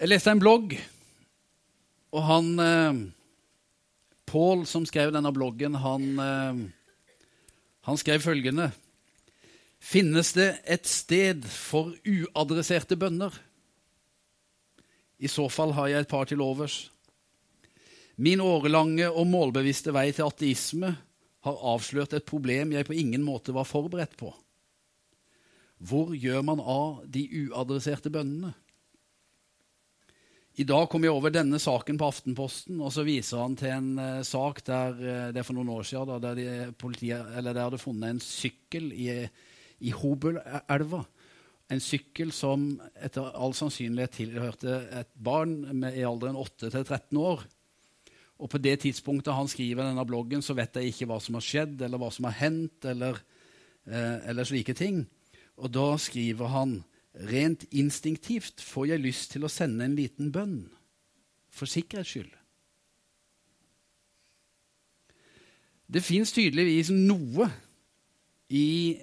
Jeg leste en blogg, og han eh, Pål, som skrev denne bloggen, han, eh, han skrev følgende Finnes det et sted for uadresserte bønner? I så fall har jeg et par til overs. Min årelange og målbevisste vei til ateisme har avslørt et problem jeg på ingen måte var forberedt på. Hvor gjør man av de uadresserte bønnene? I dag kom jeg over denne saken på Aftenposten, og så viser han til en uh, sak der uh, det er for noen år siden, da, der, de, politiet, der hadde funnet en sykkel i, i Hobølelva. En sykkel som etter all sannsynlighet tilhørte et barn med, i alderen 8 til 13 år. Og på det tidspunktet han skriver denne bloggen, så vet jeg ikke hva som har skjedd, eller hva som har hendt, eller, uh, eller slike ting. Og da skriver han Rent instinktivt får jeg lyst til å sende en liten bønn, for sikkerhets skyld. Det fins tydeligvis noe i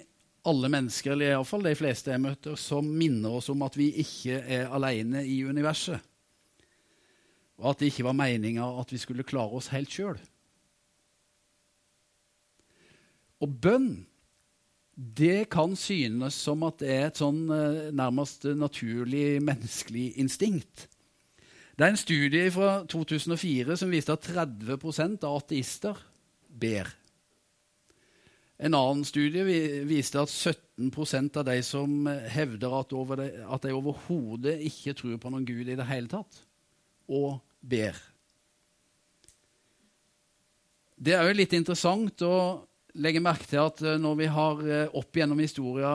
alle mennesker, eller iallfall de fleste jeg møter, som minner oss om at vi ikke er alene i universet, og at det ikke var meninga at vi skulle klare oss helt sjøl. Og bønn det kan synes som at det er et sånn eh, nærmest naturlig menneskelig instinkt. Det er en studie fra 2004 som viste at 30% av ateister ber. En annen studie viste at 17% av de som hevder at, de, at de overhodet ikke tror på noen gud i det hele tatt, og ber. Det er jo litt interessant å legger merke til at eh, når vi har eh, opp gjennom historia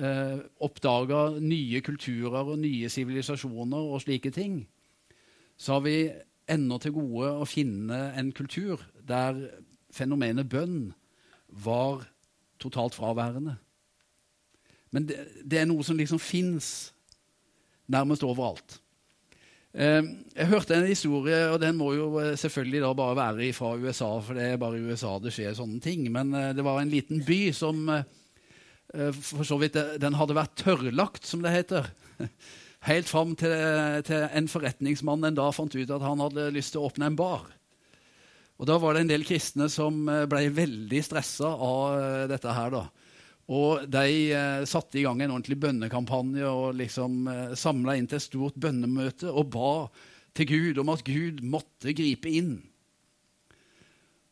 eh, oppdaga nye kulturer og nye sivilisasjoner og slike ting, så har vi ennå til gode å finne en kultur der fenomenet bønn var totalt fraværende. Men det, det er noe som liksom fins nærmest overalt. Ehm, jeg hørte en historie, og den må jo eh, selvfølgelig da bare være fra USA, for det er bare i USA det skjer sånne ting. Men eh, det var en liten by som eh, for så vidt Den hadde vært tørrlagt, som det heter. Helt fram til, til en forretningsmann en dag fant ut at han hadde lyst til å åpne en bar. Og Da var det en del kristne som ble veldig stressa av dette her. da. Og de eh, satte i gang en ordentlig bønnekampanje og liksom eh, samla inn til et stort bønnemøte og ba til Gud om at Gud måtte gripe inn.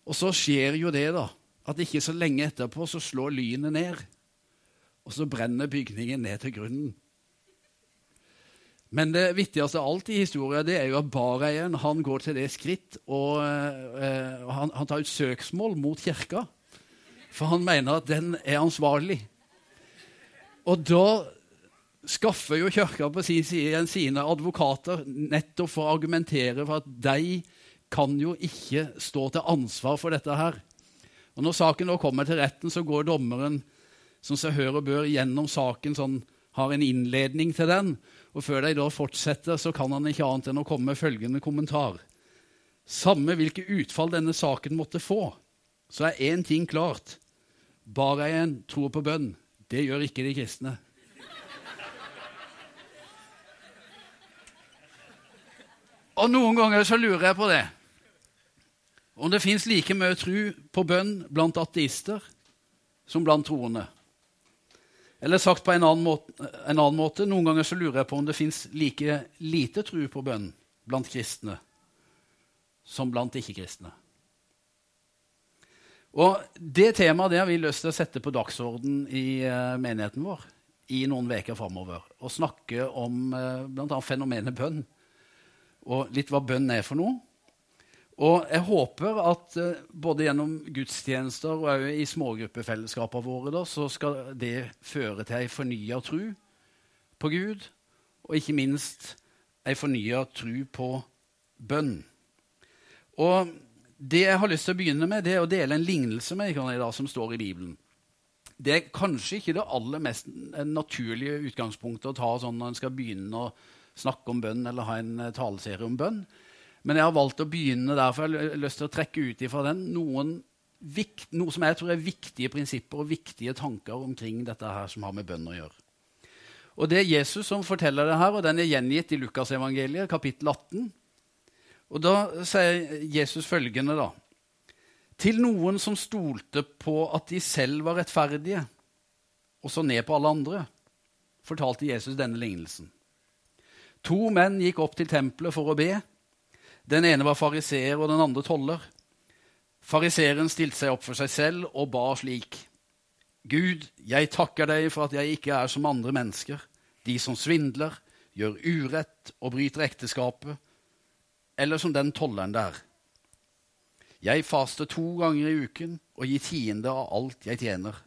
Og så skjer jo det, da, at ikke så lenge etterpå så slår lynet ned. Og så brenner bygningen ned til grunnen. Men det viktigste av alt i historien det er jo at bareieren han går til det skritt og eh, han, han tar ut søksmål mot kirka for han mener at den er ansvarlig. Og da skaffer jo Kirka på sin side sine advokater nettopp for å argumentere for at de kan jo ikke stå til ansvar for dette her. Og Når saken da kommer til retten, så går dommeren som seg hør og bør gjennom saken, sånn, har en innledning til den. Og før de da fortsetter, så kan han ikke annet enn å komme med følgende kommentar. Samme hvilke utfall denne saken måtte få, så er én ting klart. Bareieren tror på bønn. Det gjør ikke de kristne. Og noen ganger så lurer jeg på det. Om det fins like mye tro på bønn blant ateister som blant troende. Eller sagt på en annen, måte, en annen måte, noen ganger så lurer jeg på om det fins like lite tro på bønn blant kristne som blant ikke-kristne. Og Det temaet det har vi lyst til å sette på dagsorden i uh, menigheten vår i noen uker framover. Og snakke om uh, eh, bl.a. fenomenet bønn, og litt hva bønn er for noe. Og jeg håper at uh, både gjennom gudstjenester og i smågruppefellesskapene våre da, så skal det føre til ei fornya tru på Gud, og ikke minst ei fornya tru på bønn. Og det jeg har lyst til å begynne med, det er å dele en lignelse med dere som står i Bibelen. Det er kanskje ikke det aller mest naturlige utgangspunktet å ta sånn når en skal begynne å snakke om bønn eller ha en eh, taleserie om bønn. Men jeg har valgt å begynne der, for jeg har lyst til å trekke ut ifra den noen vikt, noe som jeg tror er viktige prinsipper og viktige tanker omkring dette her som har med bønn å gjøre. Og Det er Jesus som forteller det her, og den er gjengitt i Lukasevangeliet, kapittel 18. Og Da sier Jesus følgende, da. Til noen som stolte på at de selv var rettferdige, og så ned på alle andre, fortalte Jesus denne lignelsen. To menn gikk opp til tempelet for å be. Den ene var fariseer og den andre toller. Fariseeren stilte seg opp for seg selv og ba slik. Gud, jeg takker deg for at jeg ikke er som andre mennesker, de som svindler, gjør urett og bryter ekteskapet, eller som den tolleren der. Jeg faster to ganger i uken og gir tiende av alt jeg tjener.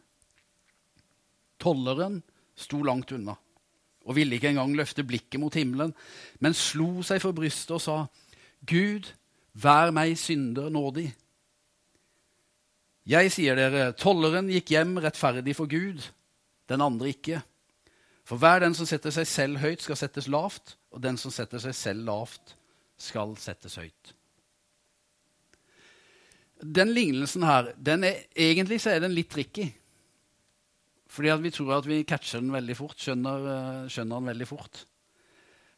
Tolleren sto langt unna og ville ikke engang løfte blikket mot himmelen, men slo seg for brystet og sa, Gud, vær meg synder nådig. Jeg sier dere, tolleren gikk hjem rettferdig for Gud, den andre ikke. For hver den som setter seg selv høyt, skal settes lavt, og den som setter seg selv lavt, skal settes høyt. Den lignelsen her, er, egentlig så er den litt tricky. Fordi vi tror at vi catcher den veldig fort, skjønner, eh, skjønner den veldig fort.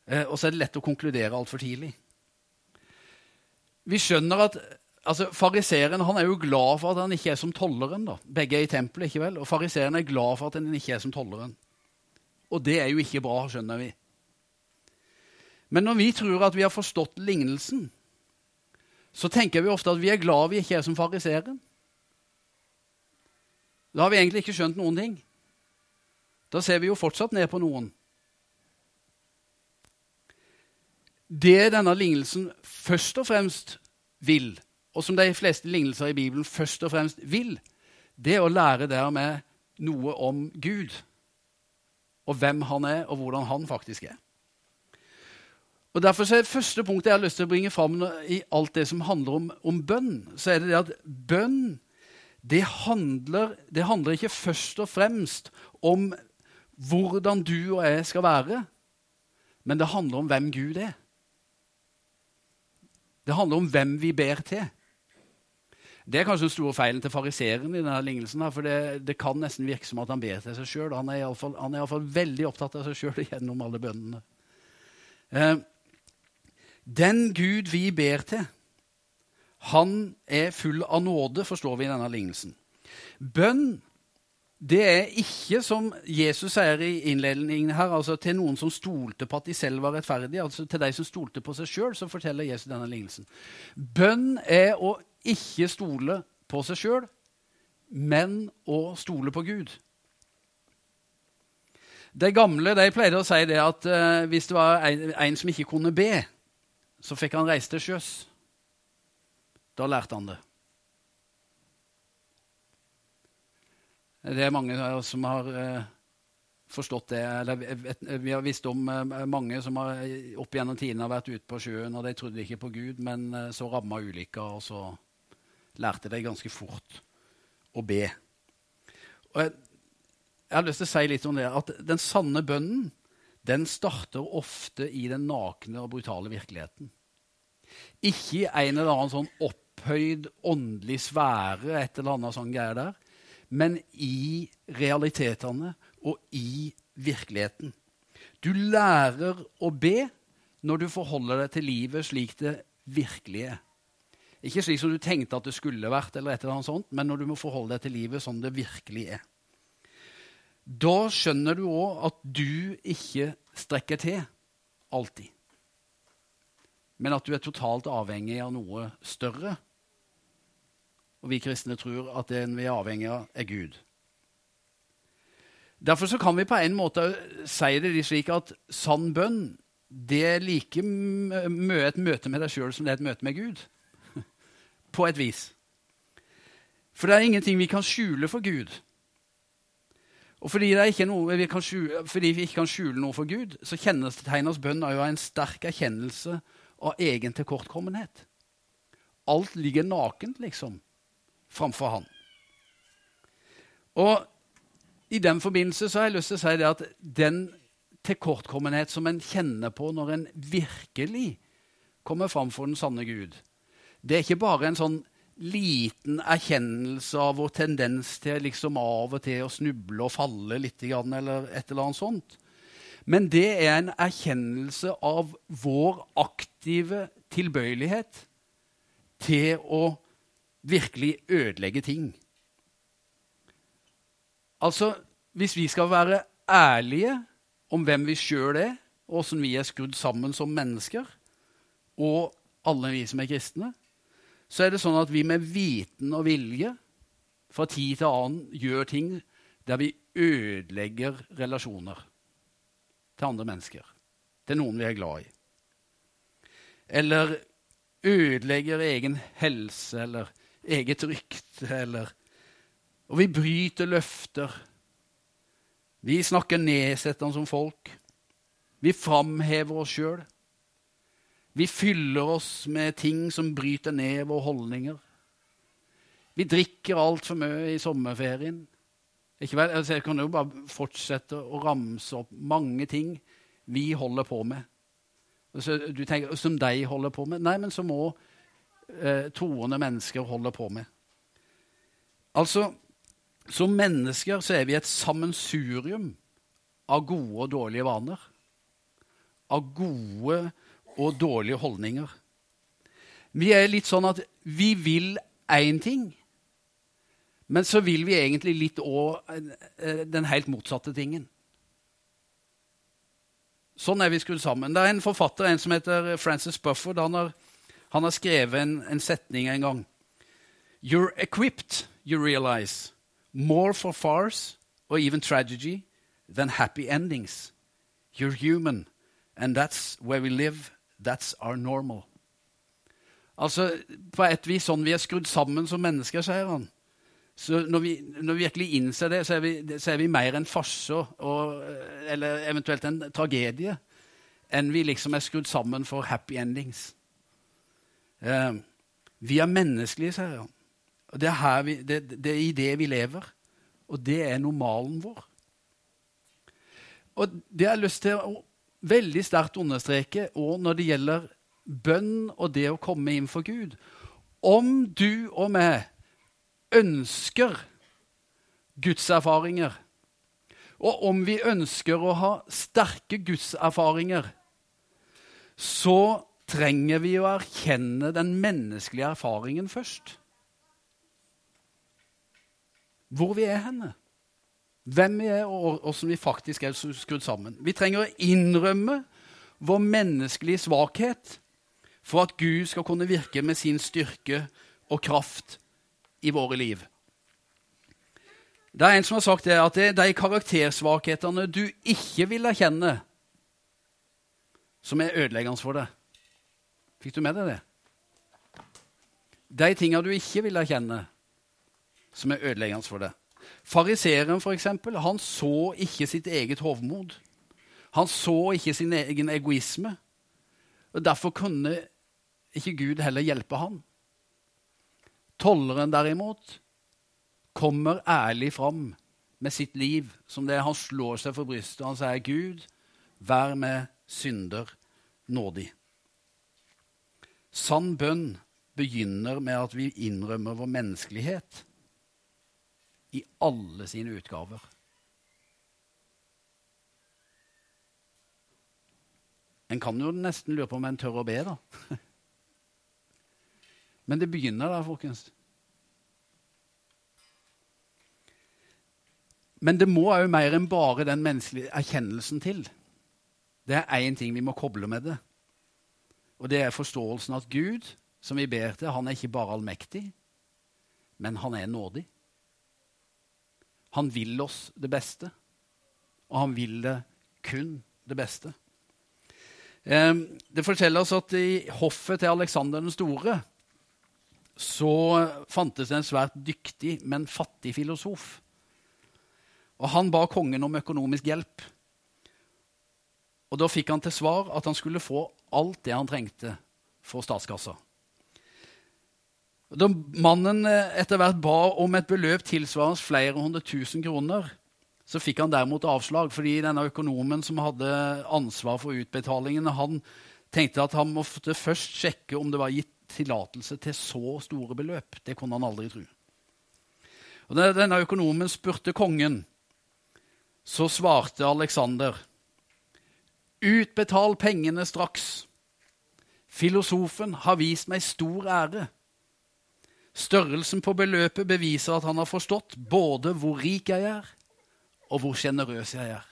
Eh, og så er det lett å konkludere altfor tidlig. Vi skjønner at altså, Fariseeren er jo glad for at han ikke er som tolleren. da. Begge er i tempelet, ikke vel? Og fariseeren er glad for at han ikke er som tolleren. Og det er jo ikke bra, skjønner vi. Men når vi tror at vi har forstått lignelsen, så tenker vi ofte at vi er glad vi ikke er som fariseeren. Da har vi egentlig ikke skjønt noen ting. Da ser vi jo fortsatt ned på noen. Det denne lignelsen først og fremst vil, og som de fleste lignelser i Bibelen først og fremst vil, det er å lære dermed noe om Gud. Og hvem han er, og hvordan han faktisk er. Og Derfor er det første punktet jeg har lyst til å bringe fram i alt det som handler om, om bønn, så er det det at bønn det handler, det handler ikke først og fremst om hvordan du og jeg skal være, men det handler om hvem Gud er. Det handler om hvem vi ber til. Det er kanskje den store feilen til fariseeren i denne lignelsen. For det, det, kan nesten virke som at han ber til seg sjøl. Han er iallfall veldig opptatt av seg sjøl gjennom alle bønnene. Eh, den Gud vi ber til, han er full av nåde, forstår vi i denne lignelsen. Bønn det er ikke, som Jesus sier i innledningen her, altså til noen som stolte på at de selv var rettferdige. altså Til de som stolte på seg sjøl, så forteller Jesus denne lignelsen. Bønn er å ikke stole på seg sjøl, men å stole på Gud. De gamle de pleide å si det at uh, hvis det var en, en, som ikke kunne be, så fikk han reise til sjøs. Da lærte han det. Det er mange som har eh, forstått det. Eller vi har visst om eh, mange som har opp gjennom tidene har vært ute på sjøen, og de trodde ikke på Gud, men eh, så ramma ulykka, og så lærte de ganske fort å be. Og jeg, jeg har lyst til å si litt om det, at den sanne bønnen den starter ofte i den nakne og brutale virkeligheten. Ikke i en eller annen sånn opphøyd åndelig sfære, et eller annet sånn greier der, men i realitetene og i virkeligheten. Du lærer å be når du forholder deg til livet slik det virkelig er. Ikke slik som du tenkte at det skulle vært, eller et eller annet sånt, men når du må forholde deg til livet som det virkelig er. Da skjønner du òg at du ikke strekker til alltid, men at du er totalt avhengig av noe større og vi kristne tror at den vi er avhengig av, er Gud. Derfor så kan vi på en måte si det slik at sann bønn det er like mye et møte med deg sjøl som det er et møte med Gud. På et vis. For det er ingenting vi kan skjule for Gud. Og fordi, vi skjule, fordi vi ikke kan skjule noe for Gud, så kjennetegnes bønn av en sterk erkjennelse av egen tilkortkommenhet. Alt ligger nakent, liksom framfor han. Og I den forbindelse så har jeg lyst til å si det at den tilkortkommenhet som en kjenner på når en virkelig kommer fram for den sanne Gud, det er ikke bare en sånn liten erkjennelse av vår tendens til liksom av og til å snuble og falle litt, eller et eller annet sånt. Men det er en erkjennelse av vår aktive tilbøyelighet til å virkelig ødelegge ting. Altså, hvis vi skal være ærlige om hvem vi sjøl er, og åssen vi er skrudd sammen som mennesker, og alle vi som er kristne, så er det sånn at vi med viten og vilje fra tid til annen gjør ting der vi ødelegger relasjoner til andre mennesker, til noen vi er glad i. Eller ødelegger egen helse eller eget rykte, eller Og vi bryter løfter. Vi snakker nedsettende som folk. Vi framhever oss sjøl. Vi fyller oss med ting som bryter ned våre holdninger. Vi drikker altfor mye i sommerferien. Altså, jeg kan jo bare fortsette å ramse opp mange ting vi holder på med. Så du tenker, Som de holder på med? Nei, men som òg eh, troende mennesker holder på med. Altså, som mennesker så er vi et sammensurium av gode og dårlige vaner. Av gode og dårlige holdninger. Vi er litt sånn at vi vil én ting, men så vil vi egentlig litt òg eh, den helt motsatte tingen. Sånn er vi skrudd sammen. Det er en forfatter en som heter Francis Bufford. Han har, han har skrevet en, en, setning en gang. You're equipped, you realize, more for farce or even tragedy than happy endings. You're human, and that's where we live. That's our normal. Altså, På et vis sånn vi er skrudd sammen som mennesker, sier han. Så når vi, når vi, virkelig innser det, så er vi, så er vi mer en farse eller eventuelt en tragedie enn vi liksom er skrudd sammen for happy endings. Eh, vi er menneskelige, sier han. Og det er, vi, det, det er, i det vi lever. Og det er normalen vår. Og det jeg har lyst til å veldig sterkt understreke og når det gjelder bønn og det å komme inn for Gud. Om du og meg ønsker gudserfaringer, og om vi ønsker å ha sterke gudserfaringer, så trenger vi å erkjenne den menneskelige erfaringen først. Hvor vi er henne. Hvem vi er, og hvordan vi faktisk er skrudd sammen. Vi trenger å innrømme vår menneskelige svakhet for at Gud skal kunne virke med sin styrke og kraft i våre liv. Det er en som har sagt det, at det er de karaktersvakhetene du ikke vil erkjenne, som er ødeleggende for deg. Fikk du med deg det? De tingene du ikke vil erkjenne, som er ødeleggende for deg. Fariseeren, eksempel, han så ikke sitt eget hovmod. Han så ikke sin egen egoisme. og Derfor kunne ikke Gud heller hjelpe han. Tolleren derimot kommer ærlig fram med sitt liv som det han slår seg for brystet. Han sier, 'Gud, vær med synder nådig'. Sann bønn begynner med at vi innrømmer vår menneskelighet i alle sine utgaver. En kan jo nesten lure på om en tør å be, da. Men det begynner der, folkens. Men det må òg mer enn bare den menneskelige erkjennelsen til. Det er én ting vi må koble med det. Og det er forståelsen at Gud, som vi ber til, han er ikke bare allmektig, men han er nådig. Han vil oss det beste, og han vil det kun det beste. Det forteller oss at i hoffet til Aleksander den store så fantes det en svært dyktig, men fattig filosof. Og Han ba kongen om økonomisk hjelp. Og Da fikk han til svar at han skulle få alt det han trengte for statskassa. Da mannen eh, etter hvert ba om et beløp tilsvarende flere hundre tusen kroner, så fikk han derimot avslag, fordi denne økonomen som hadde ansvar for utbetalingene, han tenkte at han måtte først sjekke om det var gitt tillatelse til så store beløp. Det kunne han aldri tro. Og da denne økonomen spurte kongen, så svarte Aleksander Utbetal pengene straks. Filosofen har vist meg stor ære. Størrelsen på beløpet beviser at han har forstått både hvor rik jeg er, og hvor sjenerøs jeg er.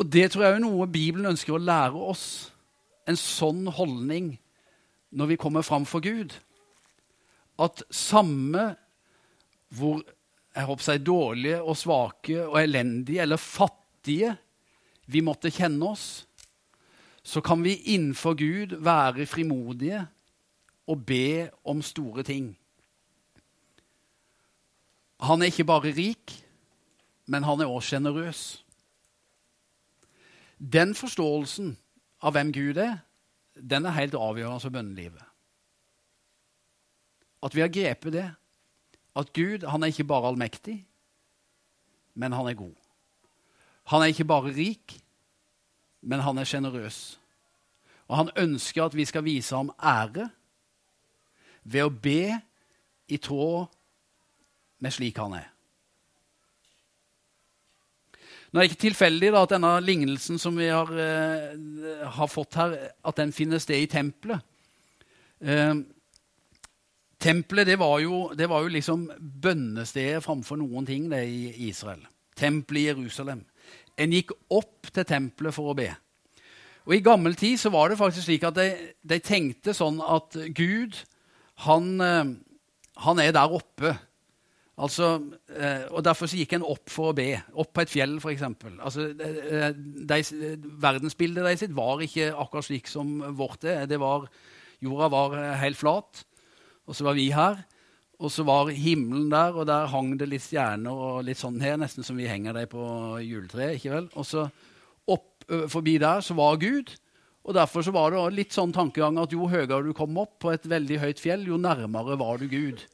Og Det tror jeg er noe Bibelen ønsker å lære oss. En sånn holdning når vi kommer fram for Gud. At samme hvor jeg håper seg, dårlige og svake og elendige eller fattige vi måtte kjenne oss, så kan vi innenfor Gud være frimodige og be om store ting. Han er ikke bare rik, men han er også sjenerøs. Den forståelsen av hvem Gud er, den er helt avgjørende for bønnelivet. At vi har grepet det. At Gud han er ikke bare allmektig, men han er god. Han er ikke bare rik, men han er sjenerøs. Og han ønsker at vi skal vise ham ære ved å be i tråd med slik han er. Nå er det ikke tilfeldig da, at denne lignelsen som vi har, eh, har, fått her, at den finner sted i tempelet. Eh, tempelet det var, jo, det var jo liksom bønnestedet framfor noen ting det i Israel. Tempelet i Jerusalem. En gikk opp til tempelet for å be. Og I gammel tid så var det faktisk slik at de, de tenkte sånn at Gud, han, eh, han er der oppe. Altså, eh, og Derfor så gikk en opp for å be. Opp på et fjell, f.eks. Altså, de, verdensbildet deres var ikke akkurat slik som vårt er. Det var, jorda var helt flat, og så var vi her. Og så var himmelen der, og der hang det litt stjerner og litt sånn her, nesten som vi henger dem på juletreet. ikke vel? Og så forbi der så var Gud. Og Derfor så var det litt sånn tankegang at jo høyere du kom opp på et veldig høyt fjell, jo nærmere var du Gud.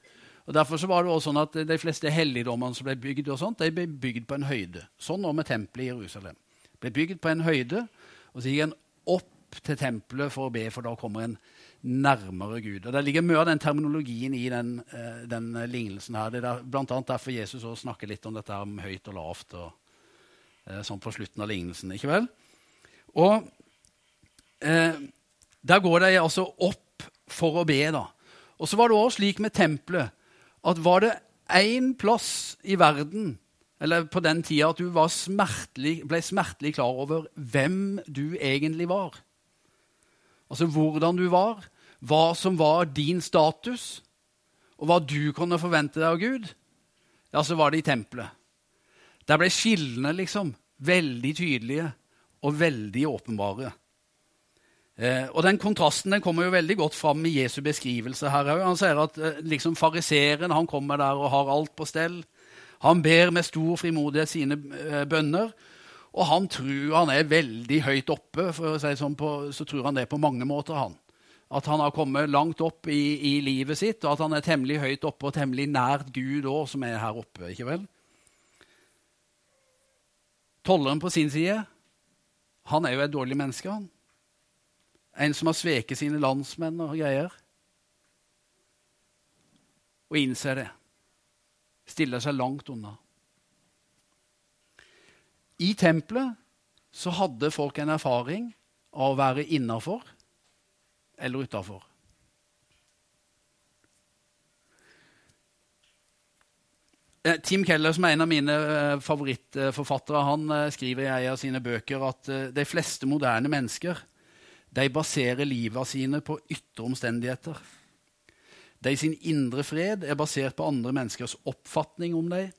Og Derfor så var det også sånn at De fleste helligdommene som ble bygd, og sånt, de ble bygd på en høyde. Sånn nå med tempelet i Jerusalem. Ble bygd på en høyde, og så gikk en opp til tempelet for å be, for da kommer en nærmere Gud. Og Det ligger mye av den terminologien i den, den lignelsen. her. Det er blant annet derfor Jesus også snakker litt om dette om høyt og lavt. og sånn på slutten av lignelsen. ikke vel? Og eh, Der går de altså opp for å be. da. Og så var det også slik med tempelet at var det én plass i verden eller på den tida at du smertelig, ble smertelig klar over hvem du egentlig var. Altså hvordan du var, hva som var din status, og hva du kunne forvente deg av Gud, ja, så var det i tempelet. Der ble skillene liksom veldig tydelige og veldig åpenbare. Eh, og Den kontrasten den kommer jo veldig godt fram i Jesu beskrivelse her. Han sier at eh, liksom fariseeren han kommer der og har alt på stell. Han ber med stor frimodighet sine eh, bønner. Og han tror han er veldig høyt oppe. for å si sånn på, Så tror han det på mange måter. han. At han har kommet langt opp i, i livet sitt, og at han er temmelig høyt oppe og temmelig nært Gud òg, som er her oppe. ikke vel? Tolleren på sin side han er jo et dårlig menneske. han. En som har sveket sine landsmenn og greier. Og innser det. Stiller seg langt unna. I tempelet så hadde folk en erfaring av å være innafor eller utafor. Tim Keller, som er en av mine eh, favorittforfattere, han eh, skriver i en av sine bøker at de fleste moderne mennesker de baserer livet sine på ytre omstendigheter. De sin indre fred er basert på andre menneskers oppfatning om dem,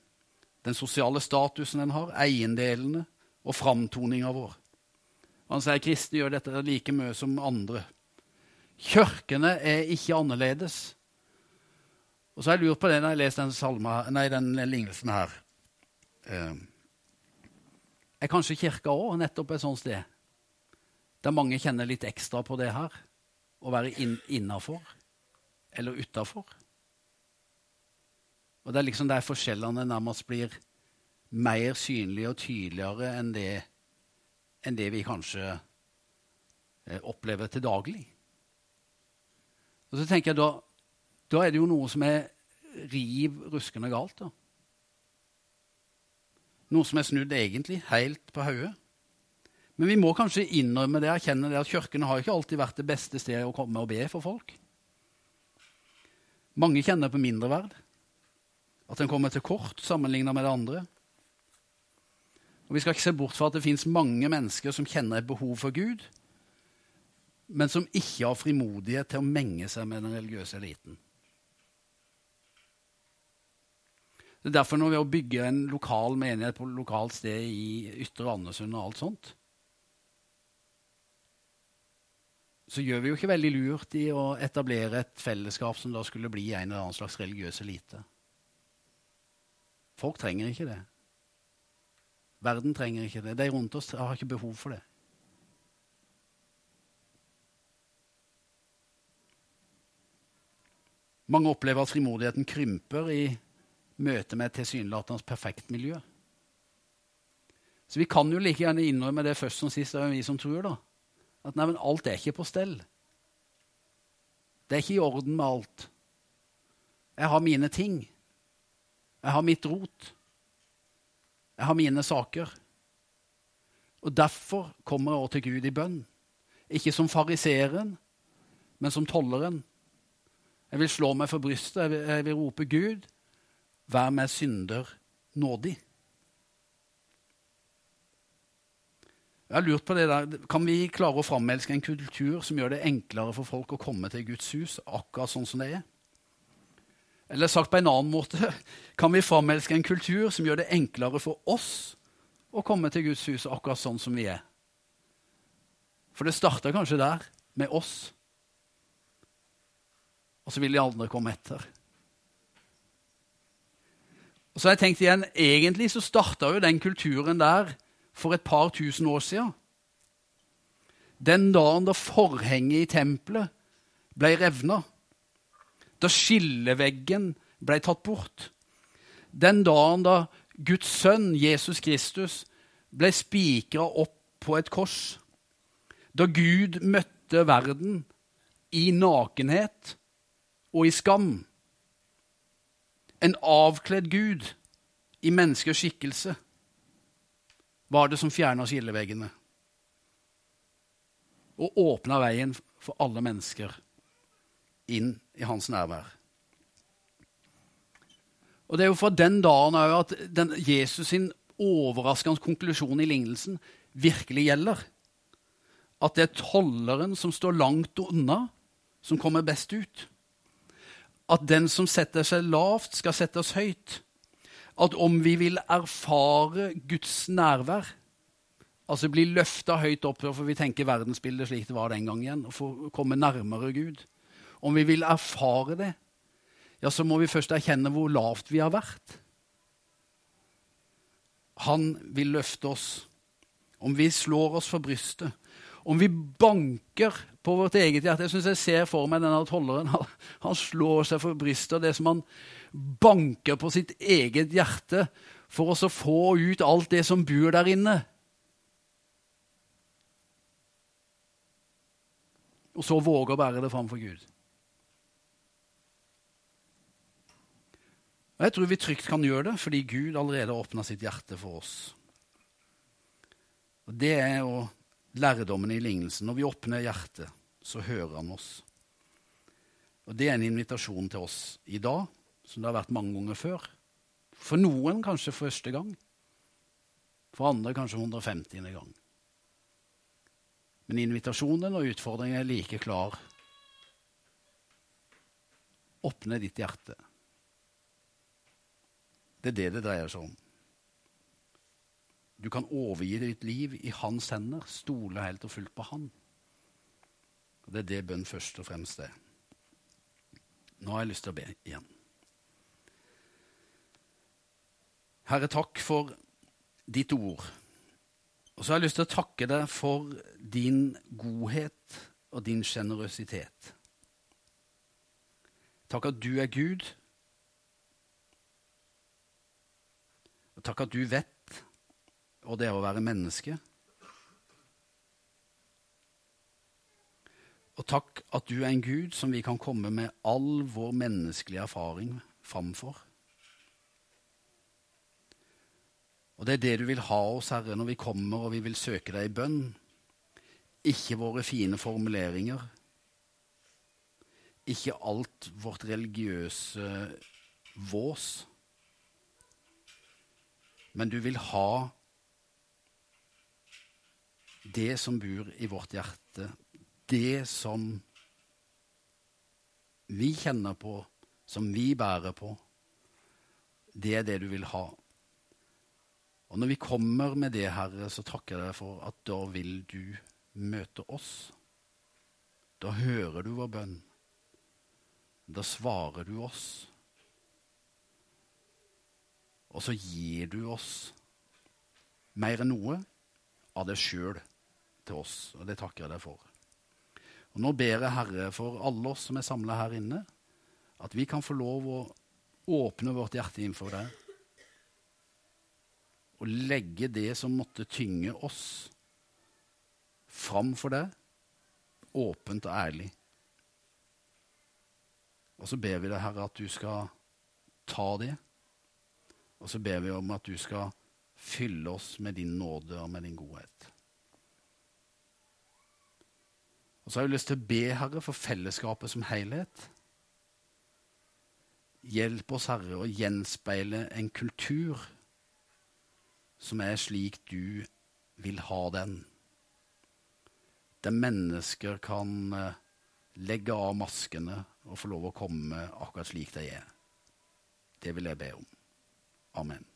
den sosiale statusen en har, eiendelene og framtoninga vår. Han sier kristne gjør dette like mye som andre. Kirkene er ikke annerledes. Og så har jeg lurt på det når jeg lest den, salma, nei, den lignelsen her. Eh, er kanskje kirka òg nettopp et sånt sted? Der mange kjenner litt ekstra på det her. Å være inn, innafor eller utafor. Og det er liksom der forskjellene nærmest blir mer synlige og tydeligere enn det, enn det vi kanskje eh, opplever til daglig. Og så tenker jeg da, da er det jo noe som er riv ruskende galt. da. Noe som er snudd egentlig helt på hodet. Men vi må kanskje innrømme det, erkjenne det at kirkene har ikke alltid vært det beste stedet å komme og be for folk. Mange kjenner på mindreverd. At en kommer til kort sammenlignet med det andre. Og Vi skal ikke se bort fra at det fins mange mennesker som kjenner et behov for Gud, men som ikke har frimodighet til å menge seg med den religiøse eliten. Det er derfor når vi bygger en lokal menighet på et lokalt sted i Ytre Andesund og alt sånt, så gjør vi jo ikke veldig lurt i å etablere et fellesskap som da skulle bli en eller annen slags religiøs elite. Folk trenger ikke det. Verden trenger ikke det. De rundt oss har ikke behov for det. Mange opplever at frimodigheten krymper i møte med et tilsynelatende perfekt miljø. Så vi kan jo like gjerne innrømme det først som sist, det er vi som tror, da. At nei, men alt er ikke på stell. Det er ikke i orden med alt. Jeg har mine ting. Jeg har mitt rot. Jeg har mine saker. Og derfor kommer jeg også til Gud i bønn. Ikke som fariseeren, men som tolleren. Jeg vil slå meg for brystet, jeg vil rope Gud, vær meg synder nådig. Jeg har lurt på det der, Kan vi klare å framelske en kultur som gjør det enklere for folk å komme til Guds hus akkurat sånn som det er? Eller sagt på en annen måte kan vi framelske en kultur som gjør det enklere for oss å komme til Guds hus akkurat sånn som vi er? For det starter kanskje der, med oss. Og så vil de andre komme etter. Og så har jeg tenkt igjen, Egentlig så starta jo den kulturen der for et par tusen år siden. Den dagen da forhenget i tempelet ble revna. Da skilleveggen ble tatt bort. Den dagen da Guds sønn, Jesus Kristus, ble spikra opp på et kors. Da Gud møtte verden i nakenhet og i skam. En avkledd Gud i menneskers skikkelse var det som fjerna skilleveggene og åpna veien for alle mennesker inn i hans nærvær. Og Det er jo fra den dagen at den, Jesus sin overraskende konklusjon i lignelsen virkelig gjelder. At det er tolleren som står langt unna, som kommer best ut. At den som setter seg lavt, skal settes høyt at om vi vil erfare Guds nærvær, altså bli løfta høyt opp, for vi tenker verdensbildet slik det var den gang igjen, og få komme nærmere Gud Om vi vil erfare det, ja, så må vi først erkjenne hvor lavt vi har vært. Han vil løfte oss. Om vi slår oss for brystet, om vi banker på vårt eget hjerte Jeg synes jeg ser for meg denne tolleren. Han slår seg for brystet. Det som han banker på sitt eget hjerte for å få ut alt det som bor der inne. Og så våge å bære det framfor Gud. Og Jeg tror vi trygt kan gjøre det, fordi Gud allerede har åpna sitt hjerte for oss. Og Det er jo lærdommen i lignelsen. Når vi åpner hjertet, så hører han oss. Og Det er en invitasjon til oss i dag som det har vært mange ganger før. For noen kanskje første gang. For andre kanskje 150. gang. Men invitasjonen og utfordringen er like klar. Åpne ditt hjerte. Det er det det dreier seg om. Du kan overgi ditt liv i hans hender, stole helt og fullt på han. Og Det er det bønn først og fremst er. Nå har jeg lyst til å be igjen. Herre, takk for ditt ord. Og så har jeg lyst til å takke deg for din godhet og din sjenerøsitet. Takk at du er Gud. Og takk at du vet hva det å være menneske. Og takk at du er en Gud som vi kan komme med all vår menneskelige erfaring framfor. Og det er det du vil ha oss, Herre, når vi kommer og vi vil søke deg i bønn. Ikke våre fine formuleringer. Ikke alt vårt religiøse vås. Men du vil ha det som bor i vårt hjerte, det som vi kjenner på, som vi bærer på. Det er det du vil ha. Og når vi kommer med det, Herre, så takker jeg deg for at da vil du møte oss. Da hører du vår bønn. Da svarer du oss. Og så gir du oss mer enn noe av deg sjøl til oss, og det takker jeg deg for. Og Nå ber jeg, Herre, for alle oss som er samla her inne, at vi kan få lov å åpne vårt hjerte innenfor deg og legge det som måtte tynge oss, fram for deg, åpent og ærlig. Og så ber vi deg, Herre, at du skal ta det, og så ber vi om at du skal fylle oss med din nåde og med din godhet. Og så har jeg lyst til å be, Herre, for fellesskapet som helhet. Hjelp oss, Herre, å gjenspeile en kultur som er slik du vil ha den. Der mennesker kan eh, legge av maskene og få lov å komme akkurat slik de er. Det vil jeg be om. Amen.